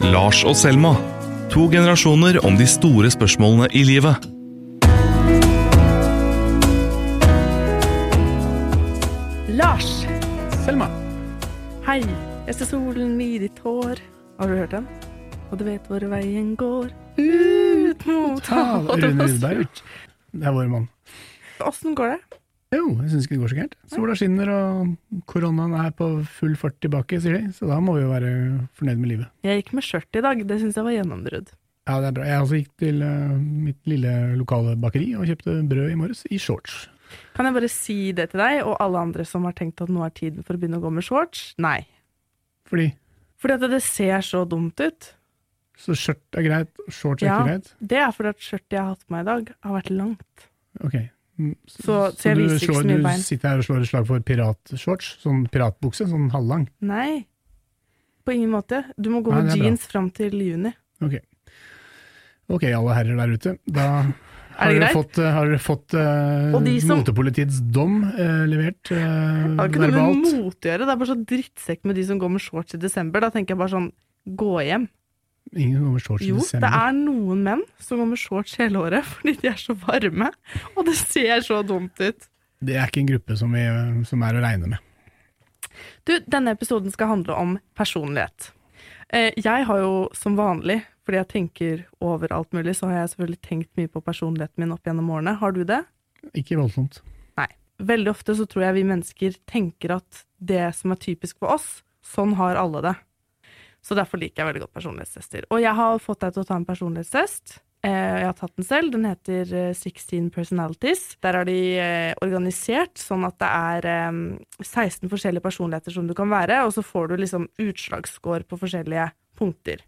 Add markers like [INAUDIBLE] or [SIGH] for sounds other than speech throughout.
Lars og Selma. To generasjoner om de store spørsmålene i livet. Lars, Selma. hei. Jeg ser solen i ditt hår. Har du hørt den? Og du vet hvor veien går. Ut mot havet. Rune Rudberg. Det er vår mann. Åssen går det? Jo, jeg syns ikke det går så gærent. Sola skinner og koronaen er på full fart tilbake, sier de. Så da må vi jo være fornøyd med livet. Jeg gikk med skjørt i dag. Det syns jeg var gjennombrudd. Ja, det er bra. Jeg også gikk til eh, mitt lille lokale bakeri og kjøpte brød i morges i shorts. Kan jeg bare si det til deg og alle andre som har tenkt at nå er tiden for å begynne å gå med shorts? Nei. Fordi Fordi at det ser så dumt ut. så skjørt er greit, shorts er Ja. ikke greit? Ja, Det er fordi at skjørtet jeg har hatt på meg i dag, har vært langt. Ok. Mm, Så- så jeg du, så slår, du sitter her og slår et slag for piratshorts? Sånn piratbukse? Sånn halvlang? Nei. På ingen måte. Du må gå Nei, med er bra. jeans fram til juni. Ok. Ok, alle herrer der ute. Da [LAUGHS] Er har dere fått, eh, har dere fått uh, de som- motepolitiets dom uh, levert uh, Det har ikke noe med verbalt? mote å gjøre, det er bare så drittsekk med de som går med shorts i desember. Da tenker jeg bare sånn, gå hjem. Ingen går med shorts i Jo, det er noen menn som går med shorts hele året [LAUGHS] fordi de er så varme, og det ser så dumt ut. Det er ikke en gruppe som, vi, som er å regne med. Du, denne episoden skal handle om personlighet. Eh, jeg har jo som vanlig, fordi jeg tenker over alt mulig, så har jeg selvfølgelig tenkt mye på personligheten min opp gjennom årene. Har du det? Ikke voldsomt. Nei. Veldig ofte så tror jeg vi mennesker tenker at det som er typisk for oss, sånn har alle det. Så derfor liker jeg veldig godt personlighetstester. Og jeg har fått deg til å ta en personlighetstest. Eh, Jeg har tatt den selv. Den heter eh, 16 Personalities. Der er de eh, organisert sånn at det er eh, 16 forskjellige personligheter som du kan være, og så får du liksom utslagsscore på forskjellige punkter.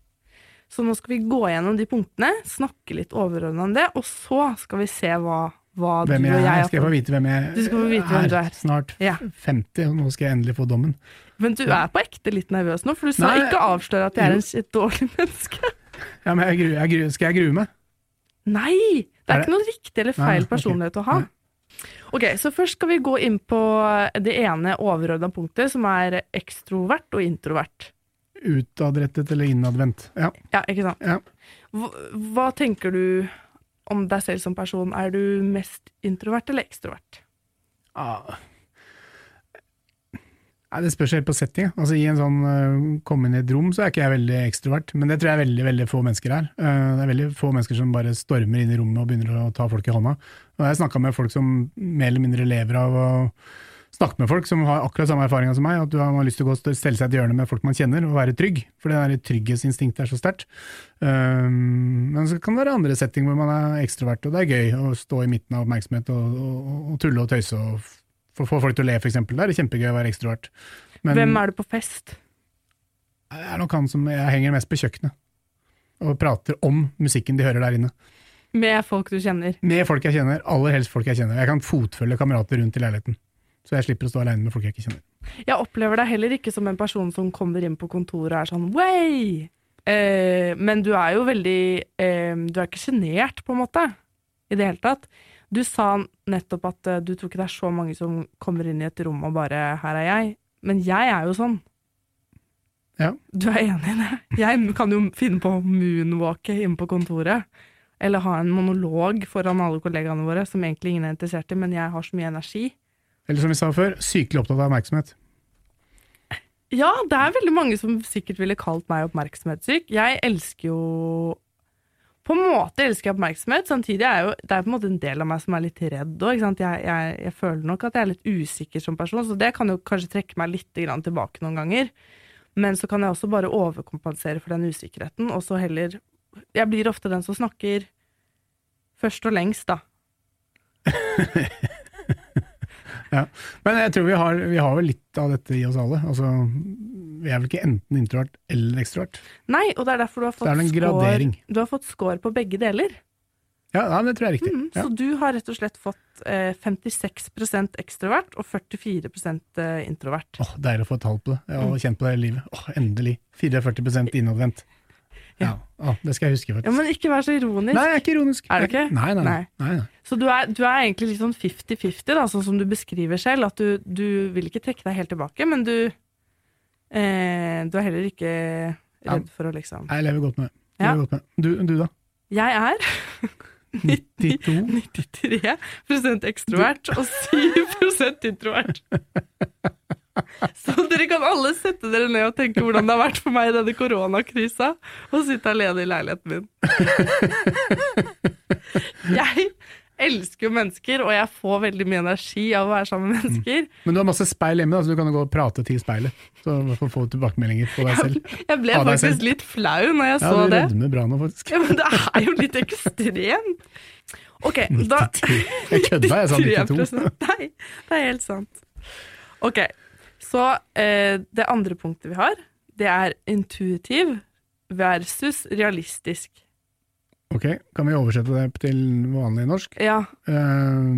Så nå skal vi gå gjennom de punktene, snakke litt overordna om det, og så skal vi se hva, hva du og jeg jeg er. Skal jeg få vite hvem jeg Du vite hvem du er. Snart Ja. 50, og nå skal jeg endelig få dommen. Men du er på ekte litt nervøs nå, for du sa Nei. ikke avsløre at jeg er en et dårlig [LAUGHS] menneske. Ja, men jeg, gru- jeg, gru- skal jeg grue meg? Nei! Det er Er ikke noe riktig eller feil Nei, personlighet å ha. Nei. Ok, så først skal vi gå inn på det ene overordna punktet, som er ekstrovert og introvert. Utadrettet eller innadvendt? Ja. Ja, ikke sant? ja. Hva, hva tenker du om deg selv som person? Er du mest introvert eller ekstrovert? Ah. Nei, det spørs helt på setting. Altså, I en sånn uh, komme inn i et rom, så er ikke jeg veldig ekstrovert. Men det tror jeg er veldig veldig få mennesker er. Uh, det er veldig få mennesker som bare stormer inn i rommet og begynner å ta folk i hånda. Og jeg snakka med folk som mer eller mindre lever av å snakke med folk som har akkurat samme erfaringa som meg. At du har, lyst til å gå og stelle seg et hjørne med folk man kjenner, og være trygg. For det der trygghetsinstinktet er så sterkt. Uh, men så kan det være andre setting hvor man er ekstrovert, og det er gøy å stå i midten av oppmerksomhet og, og, og tulle og tøyse og f- få få folk til å le, for eksempel. Da er det kjempegøy å være ekstrovert. Men Hvem er du på fest? det er nok han som jeg henger mest på kjøkkenet. Og prater om musikken de hører der inne. Med folk du kjenner. Med folk jeg kjenner, aller helst folk jeg kjenner. Jeg kan fotfølge kamerater rundt i leiligheten. Så jeg slipper å stå alene med folk jeg ikke kjenner. Jeg opplever deg heller ikke som en person som kommer inn på kontoret og er sånn way! Eh, men du er jo veldig eh, Du er ikke sjenert, på en måte. I det hele tatt. Du sa nettopp at eh, du tror ikke det er så mange som kommer inn i et rom og bare 'her er jeg'. Men jeg er jo sånn. Ja. Du er enig i det? Jeg kan jo finne på å moonwalke inne på kontoret. Eller ha en monolog foran alle kollegaene våre som egentlig ingen er interessert i, men jeg har så mye energi. Eller som vi sa før, sykelig opptatt av oppmerksomhet. Ja, det er veldig mange som sikkert ville kalt meg oppmerksomhetssyk. Jeg elsker jo På en måte elsker jeg oppmerksomhet, samtidig er jo det er på en måte en del av meg som er litt redd òg. Jeg, jeg, jeg føler nok at jeg er litt usikker som person, så det kan jo kanskje trekke meg litt tilbake noen ganger. Men så kan jeg også bare overkompensere for den usikkerheten, og så heller Jeg blir ofte den som snakker først og lengst, da. [LAUGHS] Men jeg tror vi har, vi har vel litt av dette i oss alle. Altså, vi er vel ikke enten introvert eller ekstrovert. Nei, og det er derfor du har fått score, du har fått score på begge deler. Ja, ja det tror jeg er riktig. Mm, Ja. Så du har rett og slett fått eh, 56% ekstrovert og 44 eh, introvert. Åh, deilig å få et tall på det. Jeg har kjent på det hele livet. Åh, endelig. 44% innadvendt. Ja. Å, det skal jeg huske, faktisk. Ja. Men ikke vær så ironisk. Nei, jeg er ikke ironisk. Er du ikke? Nei, nei. nei. Nei. Så du er, du er egentlig litt sånn 50-50, da, sånn som du beskriver selv. At du, du vil ikke trekke deg helt tilbake, men du eh, Du er heller ikke. Redd for å liksom Jeg lever godt med det. Ja. Du, du da? Jeg er [LAUGHS] 92? 93 [LAUGHS] ekstrovert og 7% introvert. [LAUGHS] [LAUGHS] Så dere kan alle sette dere ned og tenke hvordan det har vært for meg i denne koronakrisa å sitte alene i leiligheten min. [LAUGHS] Jeg elsker jo mennesker, og jeg får veldig mye energi av å være sammen med mennesker. Men du har masse speil hjemme, da, så du kan jo gå og prate til speilet. Så får hvert fall få tilbakemeldinger på deg selv. Jeg ble faktisk litt flau når jeg Ja, så du rødmer bra nå, faktisk. Ja, men det er jo litt ekstremt. Ok, [LAUGHS] da 92. Jeg kødda, jeg sa 92. 93%. Nei, det er helt sant. Ok, så eh, det andre punktet vi har, det er intuitiv versus realistisk. Ok, Kan vi oversette det til vanlig norsk? Ja. Eh,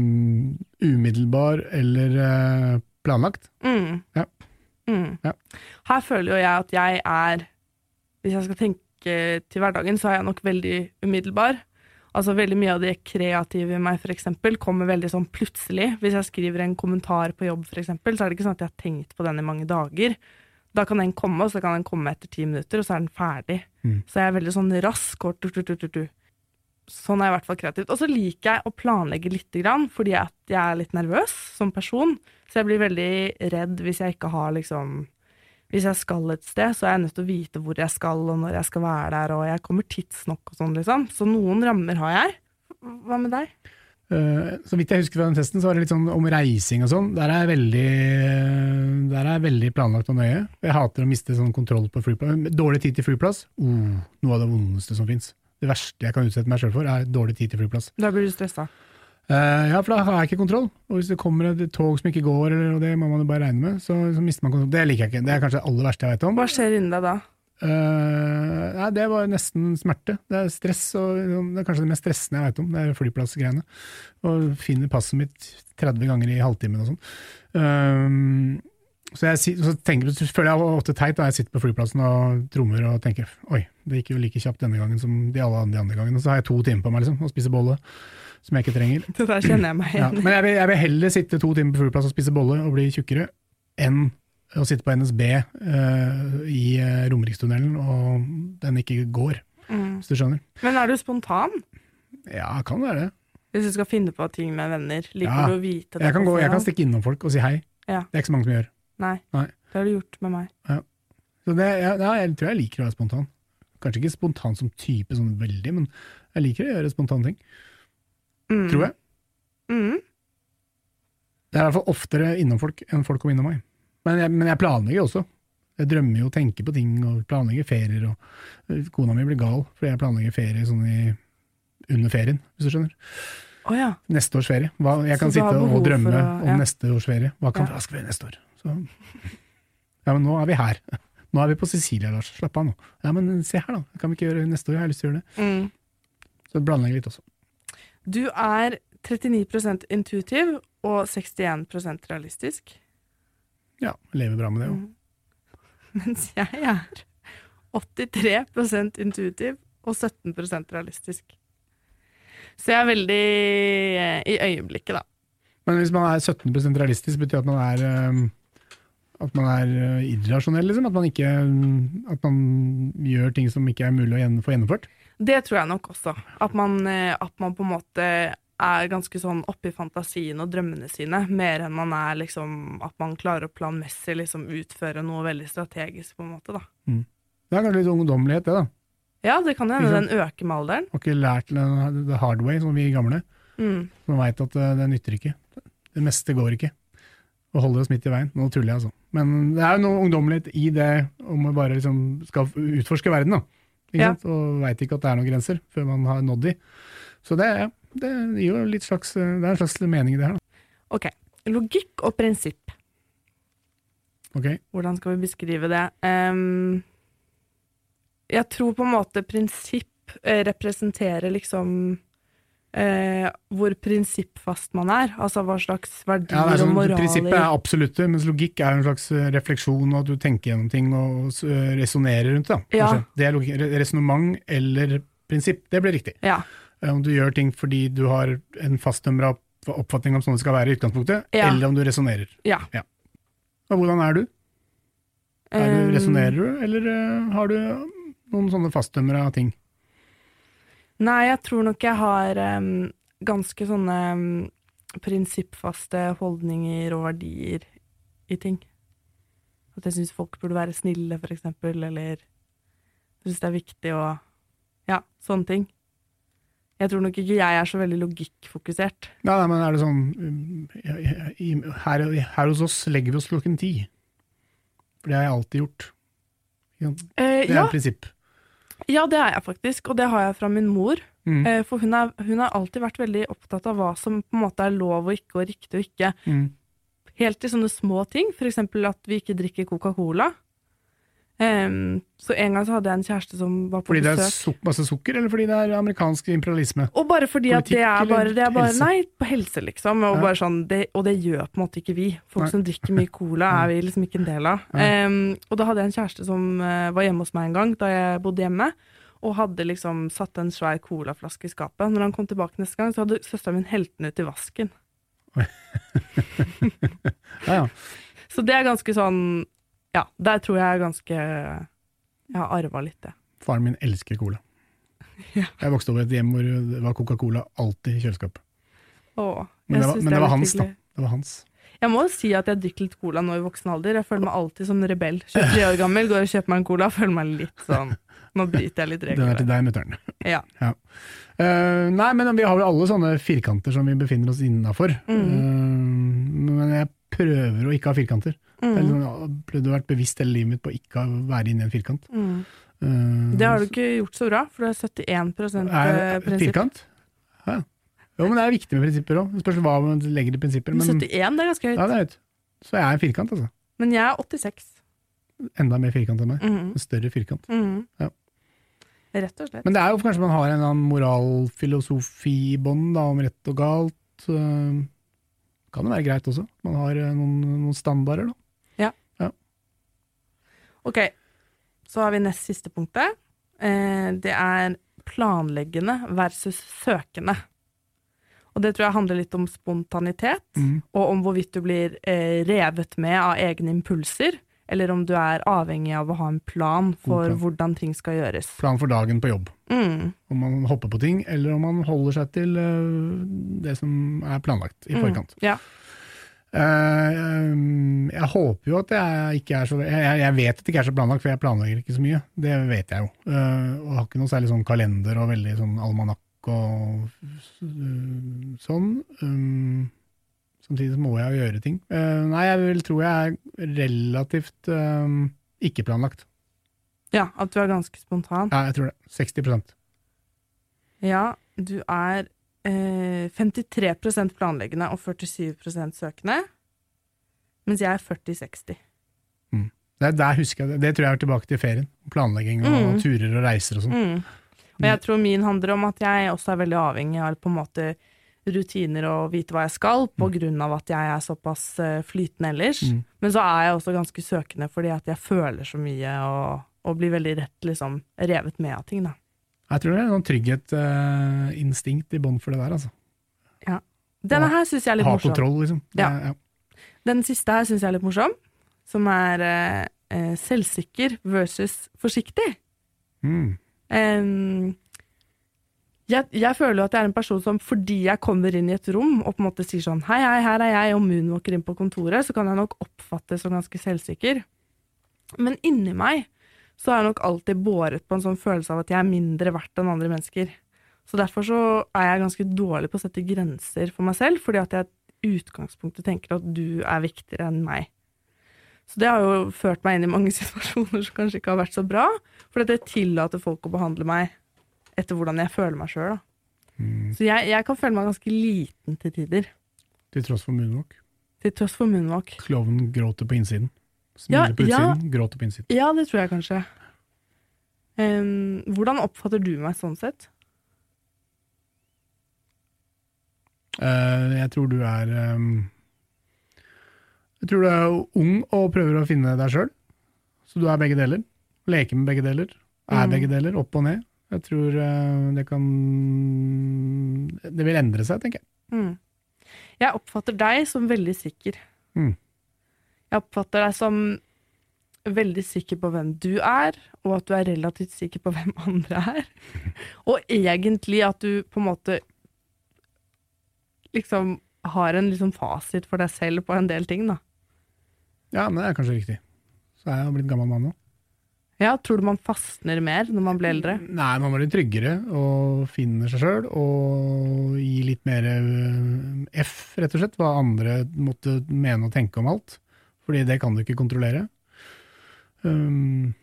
umiddelbar eller eh, planlagt? Mm. Ja. Mm. Ja. Her føler jo jeg at jeg er Hvis jeg skal tenke til hverdagen, så er jeg nok veldig umiddelbar. Altså Veldig mye av det kreative i meg for eksempel, kommer veldig sånn plutselig. Hvis jeg skriver en kommentar på jobb, for eksempel, så er det ikke sånn at jeg har tenkt på den i mange dager. Da kan den komme, og så kan den komme etter ti minutter, og så er den ferdig. Mm. Så jeg er veldig sånn rask og tu, tu, tu. Sånn er jeg i hvert fall kreativt. Og så liker jeg å planlegge lite grann, fordi at jeg er litt nervøs som person. Så jeg blir veldig redd hvis jeg ikke har liksom Hvis jeg skal et sted, så er jeg nødt til å vite hvor jeg skal, og når jeg skal være der, og jeg kommer tidsnok og sånn, liksom. Så noen rammer har jeg. Hva med deg? Uh, så vidt jeg husker fra den testen, så var det litt sånn om reising og sånn. Der er jeg veldig, der er jeg veldig planlagt og nøye. Jeg hater å miste sånn kontroll på flyplass. Dårlig tid til flyplass, uh, noe av det vondeste som fins. Det verste jeg kan utsette meg sjøl for, er dårlig tid til flyplass. Da blir du stressa. Eh, ja, for da har jeg ikke kontroll. Og hvis det kommer et tog som ikke går, eller, og det må man jo bare regne med, så, så mister man kontroll. Det liker jeg ikke. Det er kanskje det aller verste jeg vet om. Hva skjer inni deg da? Uh, nei, det var nesten smerte. Det er stress, og det er kanskje det mest stressende jeg vet om. Det er flyplassgreiene. Og finner passet mitt 30 ganger i halvtimen og sånn. Uh, så jeg så tenker, så føler jeg ofte teit da jeg sitter på flyplassen og trommer og tenker oi, det gikk jo like kjapt denne gangen som de alle andre, andre gangene. Så har jeg to timer på meg liksom, og spiser bolle, som jeg ikke trenger. [LAUGHS] Det der kjenner jeg meg igjen ja, men jeg vil, jeg vil heller sitte to timer på flyplass og spise bolle og bli tjukkere, enn å sitte på NSB uh, i uh, Romerikstunnelen og den ikke går, Mm. hvis du skjønner. Men er du spontan? Ja, kan være det. Hvis du skal finne på ting med venner, liker Ja, du å vite det Jeg kan, gå, jeg kan stikke innom folk og si hei. Ja. Det er ikke så mange som gjør. Nei, Nei. det har du gjort med meg. Så det, ja, ja, jeg tror jeg liker å være spontan. Kanskje ikke spontan som type sånn veldig, men jeg liker å gjøre spontane ting. Mm. Tror jeg. Mm. Det er i hvert fall oftere innom folk enn folk kommer innom meg. Men jeg, men jeg planlegger også. Jeg drømmer jo og tenker på ting og planlegger ferier. Og øh, kona mi blir gal fordi jeg planlegger ferie sånn i, under ferien, hvis du skjønner. Oh, ja. Neste års ferie. Hva, jeg kan sitte og drømme å, ja. om neste års ferie. Hva, kan, Ja. vi gjøre neste år? Så, ja, men nå er vi her. [LAUGHS] Nå er vi på Sicilia, Lars. Slapp av nå. Ja, men se her, da. Kan vi ikke gjøre neste år? Jeg har lyst til å gjøre det. Mm. Så planlegger litt også. Du er 39% intuitiv og 61% realistisk. Ja, lever bra med det jo. Mm. [LAUGHS] Mens jeg er 83% intuitiv og 17% realistisk. Så jeg er veldig eh, i øyeblikket, da. Men hvis man er 17% realistisk, betyr det at man er øhm, at man er øh, irrasjonell, liksom? At man, ikke, at man gjør ting som ikke er mulig å få gjennomført? Det tror jeg nok også. At man, eh, at man på en måte er ganske sånn oppe i fantasien og drømmene sine, mer enn man er liksom At man klarer å planmessig liksom utføre noe veldig strategisk, på en måte, da. Det er kanskje litt ungdommelighet, det, da. Ja, det kan hende den øker med alderen. Har ikke lært det the hard way, som vi gamle. Mm. Man veit at det, det nytter ikke. Det meste går ikke. Og holder oss midt i veien. Nå tuller jeg, altså. Men det er jo noe ungdommelighet i det om å bare liksom skal utforske verden, da. Ikke Ja. sant? Og veit ikke at det er noen grenser før man har nådd de. Så det, ja, det gir jo litt slags, det er en slags mening i det her, da. Ok. Logikk og prinsipp. Ok? Hvordan skal vi beskrive det? Um, jeg tror på en måte prinsipp eh, representerer liksom eh, hvor prinsippfast man er. Altså hva slags verdier Ja, sånn, og moraler Prinsippet er absolutte, mens logikk er en slags eh, refleksjon, og at du tenker gjennom ting og uh, resonnerer rundt det. Ja. Det er. Resonnement eller prinsipp, det blir riktig. Ja. Eh, Om du gjør ting fordi du har en fastnumra oppfatning om sånn det skal være i utgangspunktet, Ja. eller om du resonnerer. ja. Og hvordan er du? Er du Resonnerer du, eller eh, har du Noen sånne fasttømra ting. Nei, jeg tror nok jeg har um, ganske sånne um, prinsippfaste holdninger og verdier i ting. At jeg syns folk burde være snille, for eksempel, eller jeg syns det er viktig å Ja, sånne ting. Jeg tror nok ikke jeg er så veldig logikkfokusert. Nei, nei, men er det sånn her, her hos oss legger vi oss klokken ti. For det har jeg alltid gjort. Eh, Det er ja, prinsipp. Ja, det er jeg faktisk, og det har jeg fra min mor. Mm. Eh, for hun, er, hun har alltid vært veldig opptatt av hva som på en måte er lov og ikke, og riktig og ikke. Mm. helt til sånne små ting, f.eks. at vi ikke drikker Coca-Cola. Em, så en gang så hadde jeg en kjæreste som var på Fordi det er besøk. suk masse sukker, eller fordi det er amerikansk imperialisme? Og bare fordi at det er bare, det er bare? Nei, på helse, liksom. Og, Ja. sånn, det, og det gjør på en måte ikke vi. Folk Nei. som drikker mye cola, er vi liksom ikke en del av. Um, og da hadde jeg en kjæreste som uh, var hjemme hos meg en gang, da jeg bodde hjemme. Og hadde liksom satt en svær colaflaske i skapet. Når han kom tilbake neste gang, så hadde søsteren min helt den ut i vasken. [LAUGHS] Ja, ja. Så det er ganske sånn Ja, der tror jeg er ganske Jeg har arva litt det. Faren min elsker cola. [LAUGHS] Ja. Jeg vokste opp i et hjem hvor det var Coca-Cola alltid i kjøleskapet. Åh, Men det var, men det var hans, da. Det var hans. Jeg må jo si at jeg drikker litt cola nå i voksen alder. Jeg føler meg alltid som rebell. 23 år gammel, går og kjøper meg en cola, føler meg litt sånn [LAUGHS] Nå bryter jeg litt regler. Den er til deg, mutter'n. Ja. Eh, nei, men vi har vel alle sånne firkanter som vi befinner oss innafor. men jeg prøver å ikke ha firkanter. Jeg Mm. liksom prøvd å være bevisst hele livet mitt på å ikke være inni en firkant. Mm. Uh, Det har du ikke gjort så bra, for det er 71 er prinsipp. firkant? Ja. Jo, men det er viktig med prinsipper òg. Spørs hva man legger i prinsipper. Men Men, 71, det er ganske høyt. ja, det er høyt. Så jeg er en firkant, altså. Men jeg er 86. Enda mer firkant enn meg. Mm. En større firkant. Mhm. Ja. Rett og slett. Men det er jo kanskje man har en eller annen moralfilosofi i bånd, om rett og galt. Uh, Kan det være greit også. Man har eh, noen, noen standarder, da. Ok, så har vi nest siste punktet. Eh, det er planleggende versus søkende. Og det tror jeg handler litt om spontanitet, Mm. og om hvorvidt du blir eh, revet med av egne impulser, eller om du er avhengig av å ha en plan for plan. hvordan ting skal gjøres. Plan for dagen på jobb. Mm. Om man hopper på ting, eller om man holder seg til eh, det som er planlagt i forkant. Mm. Ja. Eh, um, jeg håper jo at jeg ikke er så jeg, vet at det ikke er så planlagt, for jeg planlegger ikke så mye. Det vet jeg jo. Eh, og har ikke noe særlig sånn kalender og veldig sånn almanakk og sånn. Samtidig må jeg jo gjøre ting. Eh, nei, jeg vil tro jeg er relativt ikke planlagt. ja, at du er ganske spontan. Ja, jeg tror det. 60% Ja, du er eh, 53% planleggende og 47% søkende, mens jeg er 40-60. det, Der husker jeg det. Det tror jeg er tilbake til ferien. Planlegging og Mm. turer og reiser og sånn. Mm. Og jeg tror min handler om at jeg også er veldig avhengig av på en måte rutiner og vite hva jeg skal, på grunn av at jeg er såpass eh, flytende ellers. Mm. Men så er jeg også ganske søkende fordi at jeg føler så mye og, og blir veldig rett liksom revet med av ting, da. Jeg tror det er noen trygghet-instinkt i bånn for det der, altså. Ja. Denne her syns jeg er litt Ha morsom. kontroll, liksom. Ja. ja. Den siste her syns jeg er litt morsom, som er uh, eh, selvsikker versus forsiktig. Mm. Um, jeg, jeg føler jo at jeg er en person som fordi jeg kommer inn i et rom og på en måte sier sånn hei, hei, her er jeg, og moonwalker inn på kontoret, så kan jeg nok oppfattes som ganske selvsikker. Men inni meg så har jeg nok alltid båret på en sånn følelse av at jeg er mindre verdt enn andre mennesker. Så derfor så er jeg ganske dårlig på å sette grenser for meg selv, fordi at jeg i utgangspunktet tenker at du er viktigere enn meg. Så det har jo ført meg inn i mange [LAUGHS] situasjoner som kanskje ikke har vært så bra, fordi at jeg tillater folk å behandle meg etter hvordan jeg føler meg sjøl. Mm. Så jeg, jeg kan føle meg ganske liten til tider, Til tross for munnvåk? til tross for munnvåk. Klovnen gråter på innsiden. Ja, Smiler på ja. utsiden, gråter på innsiden. Ja, det tror jeg kanskje. Um, hvordan oppfatter du meg sånn sett? Uh, jeg tror du er um, Jeg tror du er ung og prøver å finne deg sjøl. Så du er begge deler. Leker med begge deler. Er Mm. begge deler, opp og ned. Jeg tror uh, det kan Det vil endre seg, tenker jeg. Mm. Jeg oppfatter deg som veldig sikker. Mm. Jeg oppfatter deg som veldig sikker på hvem du er, og at du er relativt sikker på hvem andre er. Og egentlig at du på en måte liksom har en liksom fasit for deg selv på en del ting, da. Ja, men det er kanskje riktig. Så er jeg blitt gammel mann nå. Ja, tror du man fastner mer når man blir eldre? Nei, man blir tryggere og finner seg sjøl, og gir litt mer eh, F, rett og slett, hva andre måtte mene og tenke om alt. Fordi det kan du ikke kontrollere. Um,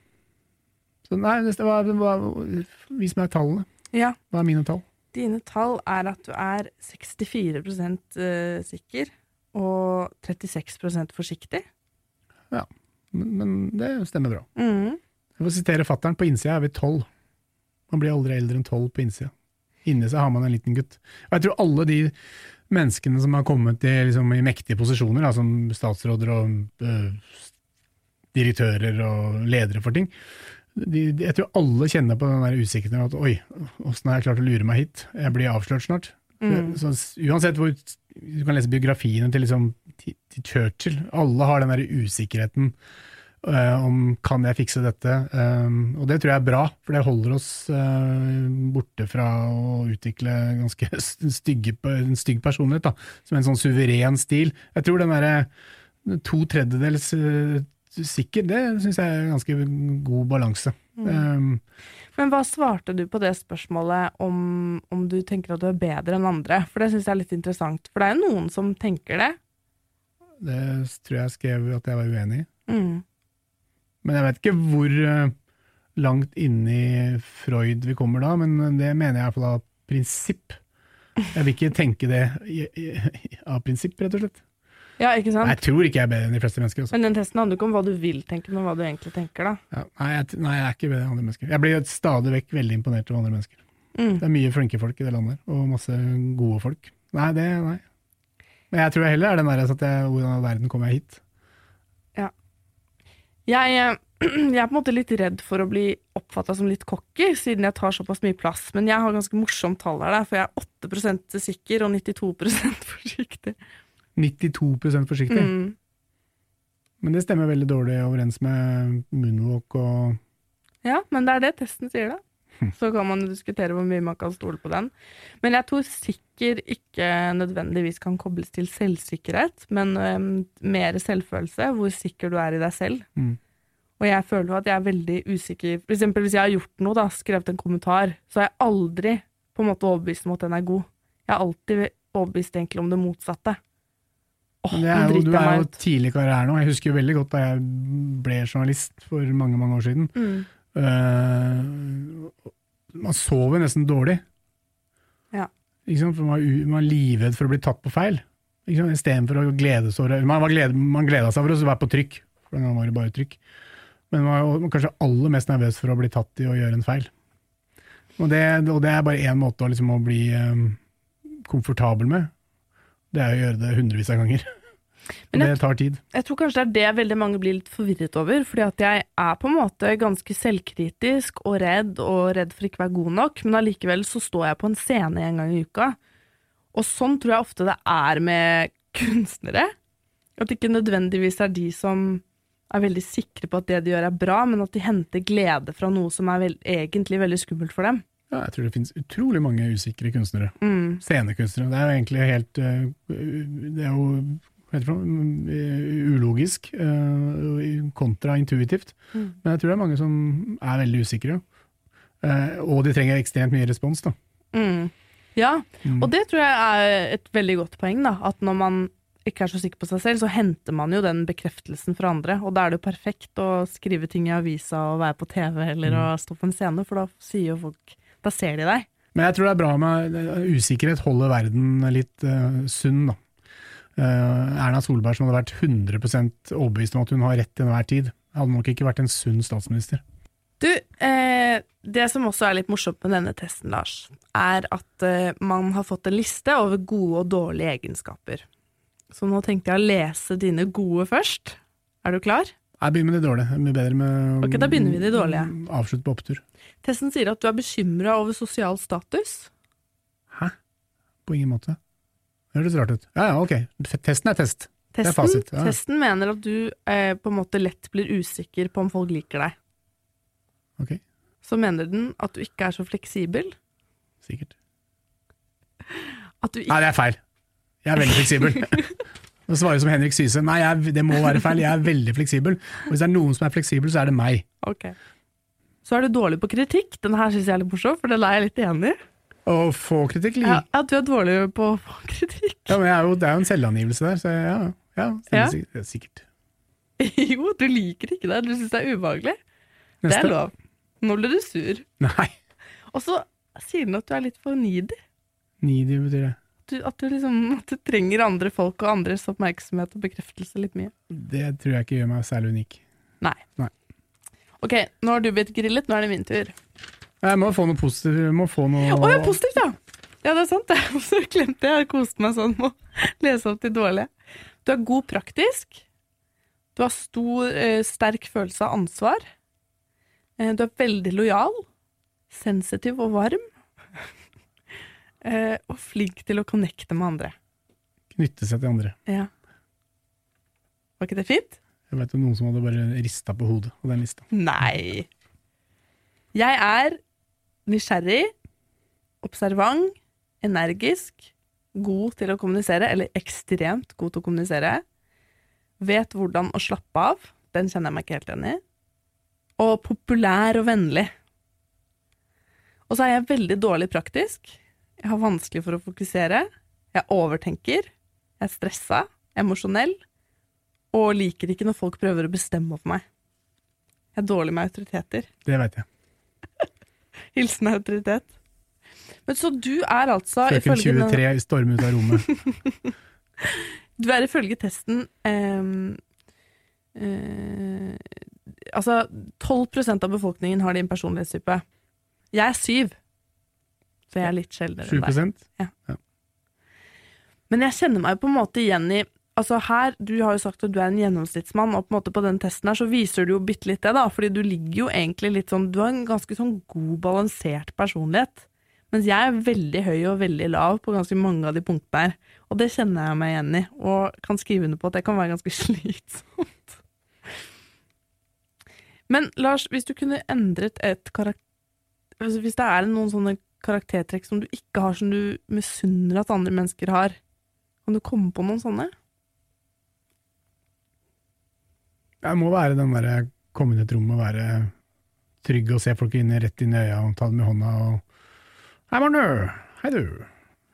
så nei, hva, det vis meg tallene. Ja. Hva er mine tall? Dine tall er at du er 64 eh, sikker og 36% forsiktig. Men, men det stemmer bra. Mm. Jeg får sitere fattern, på innsida er vi tolv. Man blir aldri eldre enn tolv på innsida. Inni seg har man en liten gutt. Og jeg tror alle de menneskene som har kommet i, liksom, i mektige posisjoner, da, som statsråder og øh, direktører og ledere for ting, de, de, jeg tror alle kjenner på den der usikkerheten at oi, åssen har jeg klart å lure meg hit? Jeg blir avslørt snart. Mm. Så, uansett hvor Du kan lese biografiene til, liksom, til, til Churchill. Alle har den der usikkerheten om kan jeg fikse dette. Um, og det tror jeg er bra, for det holder oss eh, borte fra å utvikle ganske [LAUGHS] stygge, en stygg personlighet, da, som en sånn suveren stil. Jeg tror den derre to tredjedels eh, sikker, det syns jeg er en ganske god balanse. Um, Men hva svarte du på det spørsmålet om, om du tenker at du er bedre enn andre? For det syns jeg er litt interessant. For det er jo noen som tenker det. det tror jeg skrev at jeg var uenig i. Mm. Men jeg vet ikke hvor eh, langt inni Freud vi kommer da, men det mener jeg iallfall av prinsipp. Jeg vil ikke tenke det i, i, av prinsipp, rett og slett. Ja, ikke sant? Jeg tror ikke jeg er bedre enn de fleste mennesker. Også. Men den testen handler ikke om hva du vil tenke, men hva du egentlig tenker, da. Ja, nei, jeg, nei, jeg er ikke bedre enn andre mennesker. Jeg blir stadig vekk veldig imponert over andre mennesker. Mm. Det er mye flinke folk i det landet, og masse gode folk. Nei, det nei. Men jeg tror jeg heller er den der at jeg, hvordan i verden kommer jeg hit? Jeg, eh, [CLEARS THROAT] jeg er på en måte litt redd for å bli oppfatta som litt cocky, siden jeg tar såpass mye plass. Men jeg har ganske morsomt tall her, for jeg er 8% sikker og 92% [LAUGHS] forsiktig. 92 forsiktig. Mm. Men det stemmer veldig dårlig overens med moonwalk og Ja, men det er det testen sier, da. [LAUGHS] Så kan man diskutere hvor mye man kan stole på den. Men jeg tror sikker ikke nødvendigvis kan kobles til selvsikkerhet, men um, mer selvfølelse, hvor sikker du er i deg selv. Mm. Og jeg føler jo at jeg er veldig usikker. For eksempel hvis jeg har gjort noe, da, skrevet en kommentar, så har jeg aldri på en måte overbevist om at den er god. Jeg har alltid overbevist egentlig om det motsatte. Åh, det er jo, du er jo tidlig i karrieren nå. Jeg husker jo veldig godt da jeg ble journalist for mange mange år siden. Mm. Eh, man sover nesten dårlig. Ja. For man, man er livredd for å bli tatt på feil. Istedenfor å glede seg Man, glede, man gleda seg for å være på trykk, for den gangen var det bare trykk. Men man var kanskje aller mest nervøs for å bli tatt i å gjøre en feil. Og det, og det er bare én måte å, liksom, å bli um, komfortabel med. Det er å gjøre det hundrevis av ganger. [LAUGHS] Og jeg, det tar tid. Jeg tror kanskje det er det veldig mange blir litt forvirret over, fordi at jeg er på en måte ganske selvkritisk og redd, og redd for ikke å være god nok, men allikevel så står jeg på en scene en gang i uka. Og sånn tror jeg ofte det er med kunstnere. At det ikke nødvendigvis er de som er veldig sikre på at det de gjør er bra, men at de henter glede fra noe som er veld egentlig veldig skummelt for dem. Ja, jeg tror det finnes utrolig mange usikre kunstnere. Mm. Scenekunstnere. Det er jo egentlig helt eh, Det er jo noe? Eh, ulogisk kontraintuitivt. kontra intuitivt. Mm. Men jeg tror det er mange som er veldig usikre. Eh, og de trenger ekstremt mye respons, da. Mm. Ja, Mm. Og det tror jeg er et veldig godt poeng, da. At når man ikke er så sikker på seg selv, så henter man jo den bekreftelsen fra andre. Og da er det jo perfekt å skrive ting i avisa og være på TV eller å stå på en scene, for da sier jo folk Da ser de deg. Men jeg tror det er bra med eh, usikkerhet holder verden litt uh, sunn, da. Eh, Erna Solberg som hadde vært 100 overbevist om at hun har rett til enhver tid, hadde nok ikke vært en sunn statsminister. Du, eh, det som også er litt morsomt med denne testen, Lars, er at eh, man har fått en liste over gode og dårlige egenskaper. Så nå tenkte jeg å lese dine gode først. Er du klar? Jeg begynner med det dårlige. Mye bedre med Ok, da begynner vi med de dårlige. Avslutt på opptur. Testen sier at du er bekymra over sosial status. Hæ? På ingen måte. Det høres rart ut. Ja ja, ok. Testen er test. er Testen, fasit, ja. testen mener at du eh, på en måte lett blir usikker på om folk liker deg. Ok, Så mener den at du ikke er så fleksibel. sikkert. At du ikke Nei, det er feil. Jeg er veldig fleksibel. [LAUGHS] Nå svarer jeg som Henrik Syse. Nei, jeg, det må være feil. Jeg er veldig fleksibel. Og hvis det er noen som er fleksibel, så er det meg. Ok. Så er du dårlig på kritikk. Den her syns jeg er litt morsom, for den er jeg litt enig i. Og få kritikk Ja, ja, du er dårlig på å få kritikk. ja, men er jo, Det er jo en selvangivelse der, så ja. ja, Ja. sikkert- sikkert. [LAUGHS] Jo, du liker ikke det. Du syns det er ubehagelig. Det er lov. Nå ble du sur. Nei, Og så sier den at du er litt for needy. needy betyr det. Du, at, du liksom, at du trenger andre folk og andres oppmerksomhet og bekreftelse litt mye. Det tror jeg ikke gjør meg særlig unik. Nei. Nei. Ok, nå har du blitt grillet, nå er det min tur. Jeg må få noe positivt. Å noe Å ja, positivt, ja! Ja, det er sant, [LAUGHS] så glemte jeg. Jeg koste meg sånn med å [LAUGHS] lese opp de dårlige. Du er god praktisk. Du har stor, eh, sterk følelse av ansvar. Eh, du er veldig lojal. Sensitiv og varm. [LAUGHS] eh, og flink til å connecte med andre. knytte seg til andre. Ja. Var ikke det fint? Jeg vet jo noen som hadde bare rista på hodet av den lista. Nei. Jeg er nysgjerrig, observant, energisk, god til å kommunisere, eller ekstremt god til å kommunisere. Vet hvordan å slappe av. Den kjenner jeg meg ikke helt igjen i. Og populær og vennlig. Og så er jeg veldig dårlig praktisk. Jeg har vanskelig for å fokusere. Jeg overtenker. Jeg er stressa, emosjonell, og liker ikke når folk prøver å bestemme over meg. Jeg er dårlig med autoriteter. Det veit jeg. [LAUGHS] Hilsen autoritet. Men så du er altså Frøken ifølge den- 23 stormer ut av rommet. [LAUGHS] Du er ifølge testen um, uh, Altså, 12% av befolkningen har din personlighetstype. Jeg er syv, så jeg er litt sjeldnere 7 enn deg. Men jeg kjenner meg på en måte igjen i Altså her, Du har jo sagt at du er en gjennomsnittsmann, og på en måte på den testen her så viser du jo bitte litt det, da. Fordi du ligger jo egentlig litt sånn Du har en ganske sånn god, balansert personlighet. Mens jeg er veldig høy og veldig lav på ganske mange av de punktene her. Og det kjenner jeg meg igjen i, og kan skrive under på at det kan være ganske [LAUGHS] slitsomt. Men Lars, hvis du kunne endret et karakter... Altså, hvis det er noen sånne karaktertrekk som du ikke har, som du misunner at andre mennesker har, kan du komme på noen sånne? Jeg må være den derre komme inn i et rom og være trygg og se folk inn, rett inn i øya og ta dem i hånda og Hei, Marner! Hei, du!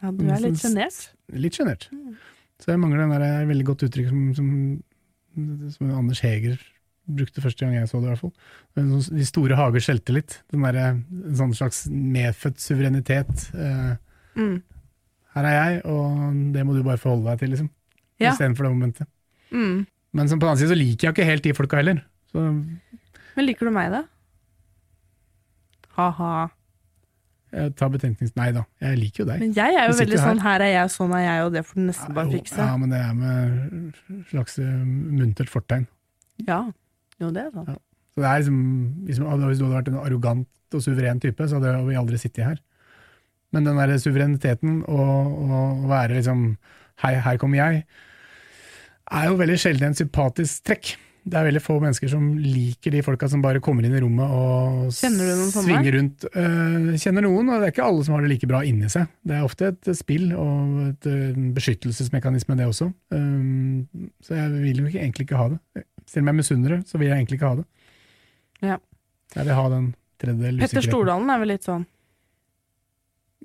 Ja, du er litt sjenert. Litt sjenert. Så jeg mangler den der eh, veldig godt uttrykk som, som, som Anders Heger brukte første gang jeg så det, i hvert fall. Sånn- De store hager skjelte litt. Den derre en sånn slags medfødt suverenitet. Eh, Mm. her er jeg, og det må du bare forholde deg til, liksom. Ja. Istedenfor det momentet. Mm. Men som på den annen side så liker jeg ikke helt de folka heller. Så Men liker du meg, da? Ha-ha. jeg tar betenknings... Nei da, jeg liker jo deg. Men jeg er jo veldig sånn her. her er jeg, sånn er jeg, og det får du nesten bare fikse. Ja, men det er med slags eh, muntert fortegn. Ja. Jo, det er sant. Så det er liksom, hvis, du hadde vært en arrogant og suveren type, så hadde vi aldri sittet her. Men den der suvereniteten og å være liksom Hei, her kommer jeg, er jo veldig sjelden en sympatisk trekk. Det er veldig få mennesker som liker de folka som bare kommer inn i rommet og svinger rundt. Øh, kjenner noen, og det er ikke alle som har det like bra inni seg. Det er ofte et spill og et, en beskyttelsesmekanisme, det også. Um, så jeg vil jo ikke, egentlig ikke ha det. Selv om jeg misunner det, så vil jeg egentlig ikke ha det. Ja. Jeg vil ha den tredjedel Petter. Stordalen er vel litt sånn.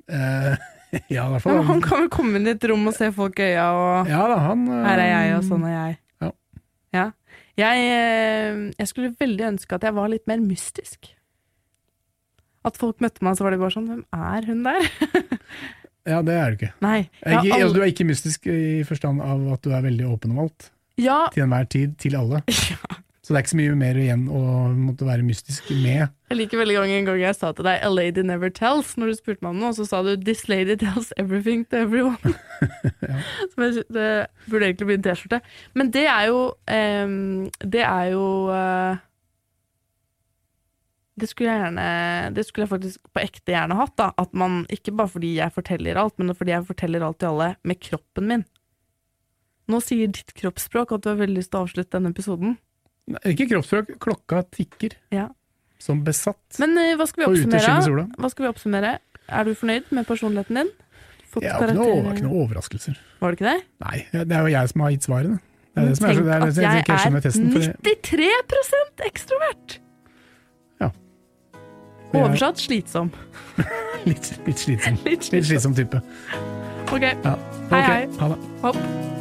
[LAUGHS] Eh, [LAUGHS] ja, i hvert fall. men han kan vel komme inn i et rom og se folk i øya, og Ja da, han her er jeg, og sånn er jeg. Ja. Ja. Jeg, eh, jeg skulle veldig ønske at jeg var litt mer mystisk. At folk møtte meg, så var det bare sånn Hvem er hun der? [LAUGHS] Ja, det er du ikke. Nei. Jeg, jeg altså, du er ikke mystisk i forstand av at du er veldig åpen om alt. Ja, Til enhver tid, til alle. [LAUGHS] ja. Så det er ikke så mye mer igjen å måtte være mystisk med. Jeg liker veldig gang en gang jeg sa til deg 'A lady never tells' når du spurte meg om noe, og så sa du 'This lady tells everything to everyone'. [LAUGHS] [LAUGHS] ja. jeg, det burde egentlig bli en T-skjorte. Men det er jo um, Det er jo uh, Det skulle jeg gjerne Det skulle jeg faktisk på ekte gjerne hatt. da At man, Ikke bare fordi jeg forteller alt, men fordi jeg forteller alt til alle med kroppen min. Nå sier ditt kroppsspråk at du har veldig lyst til å avslutte denne episoden. Nei, Ikke kroppsspråk, klokka tikker Ja. Som besatt. Men uh, hva skal? Hva skal vi oppsummere? Er du fornøyd med personligheten din? Fått har ikke noe, ikke noe overraskelser. Var det ikke det? Nei, det er jo jeg som har gitt svarene. Det er det Tenk det er det at jeg er testen. For er det, 93 ekstrovert! Ja. jeg Oversatt slitsom. [LAUGHS] litt, litt slitsom. Litt Litt slitsom. slitsom type. Ok, Ja. Hei, hei. Ha det. hopp.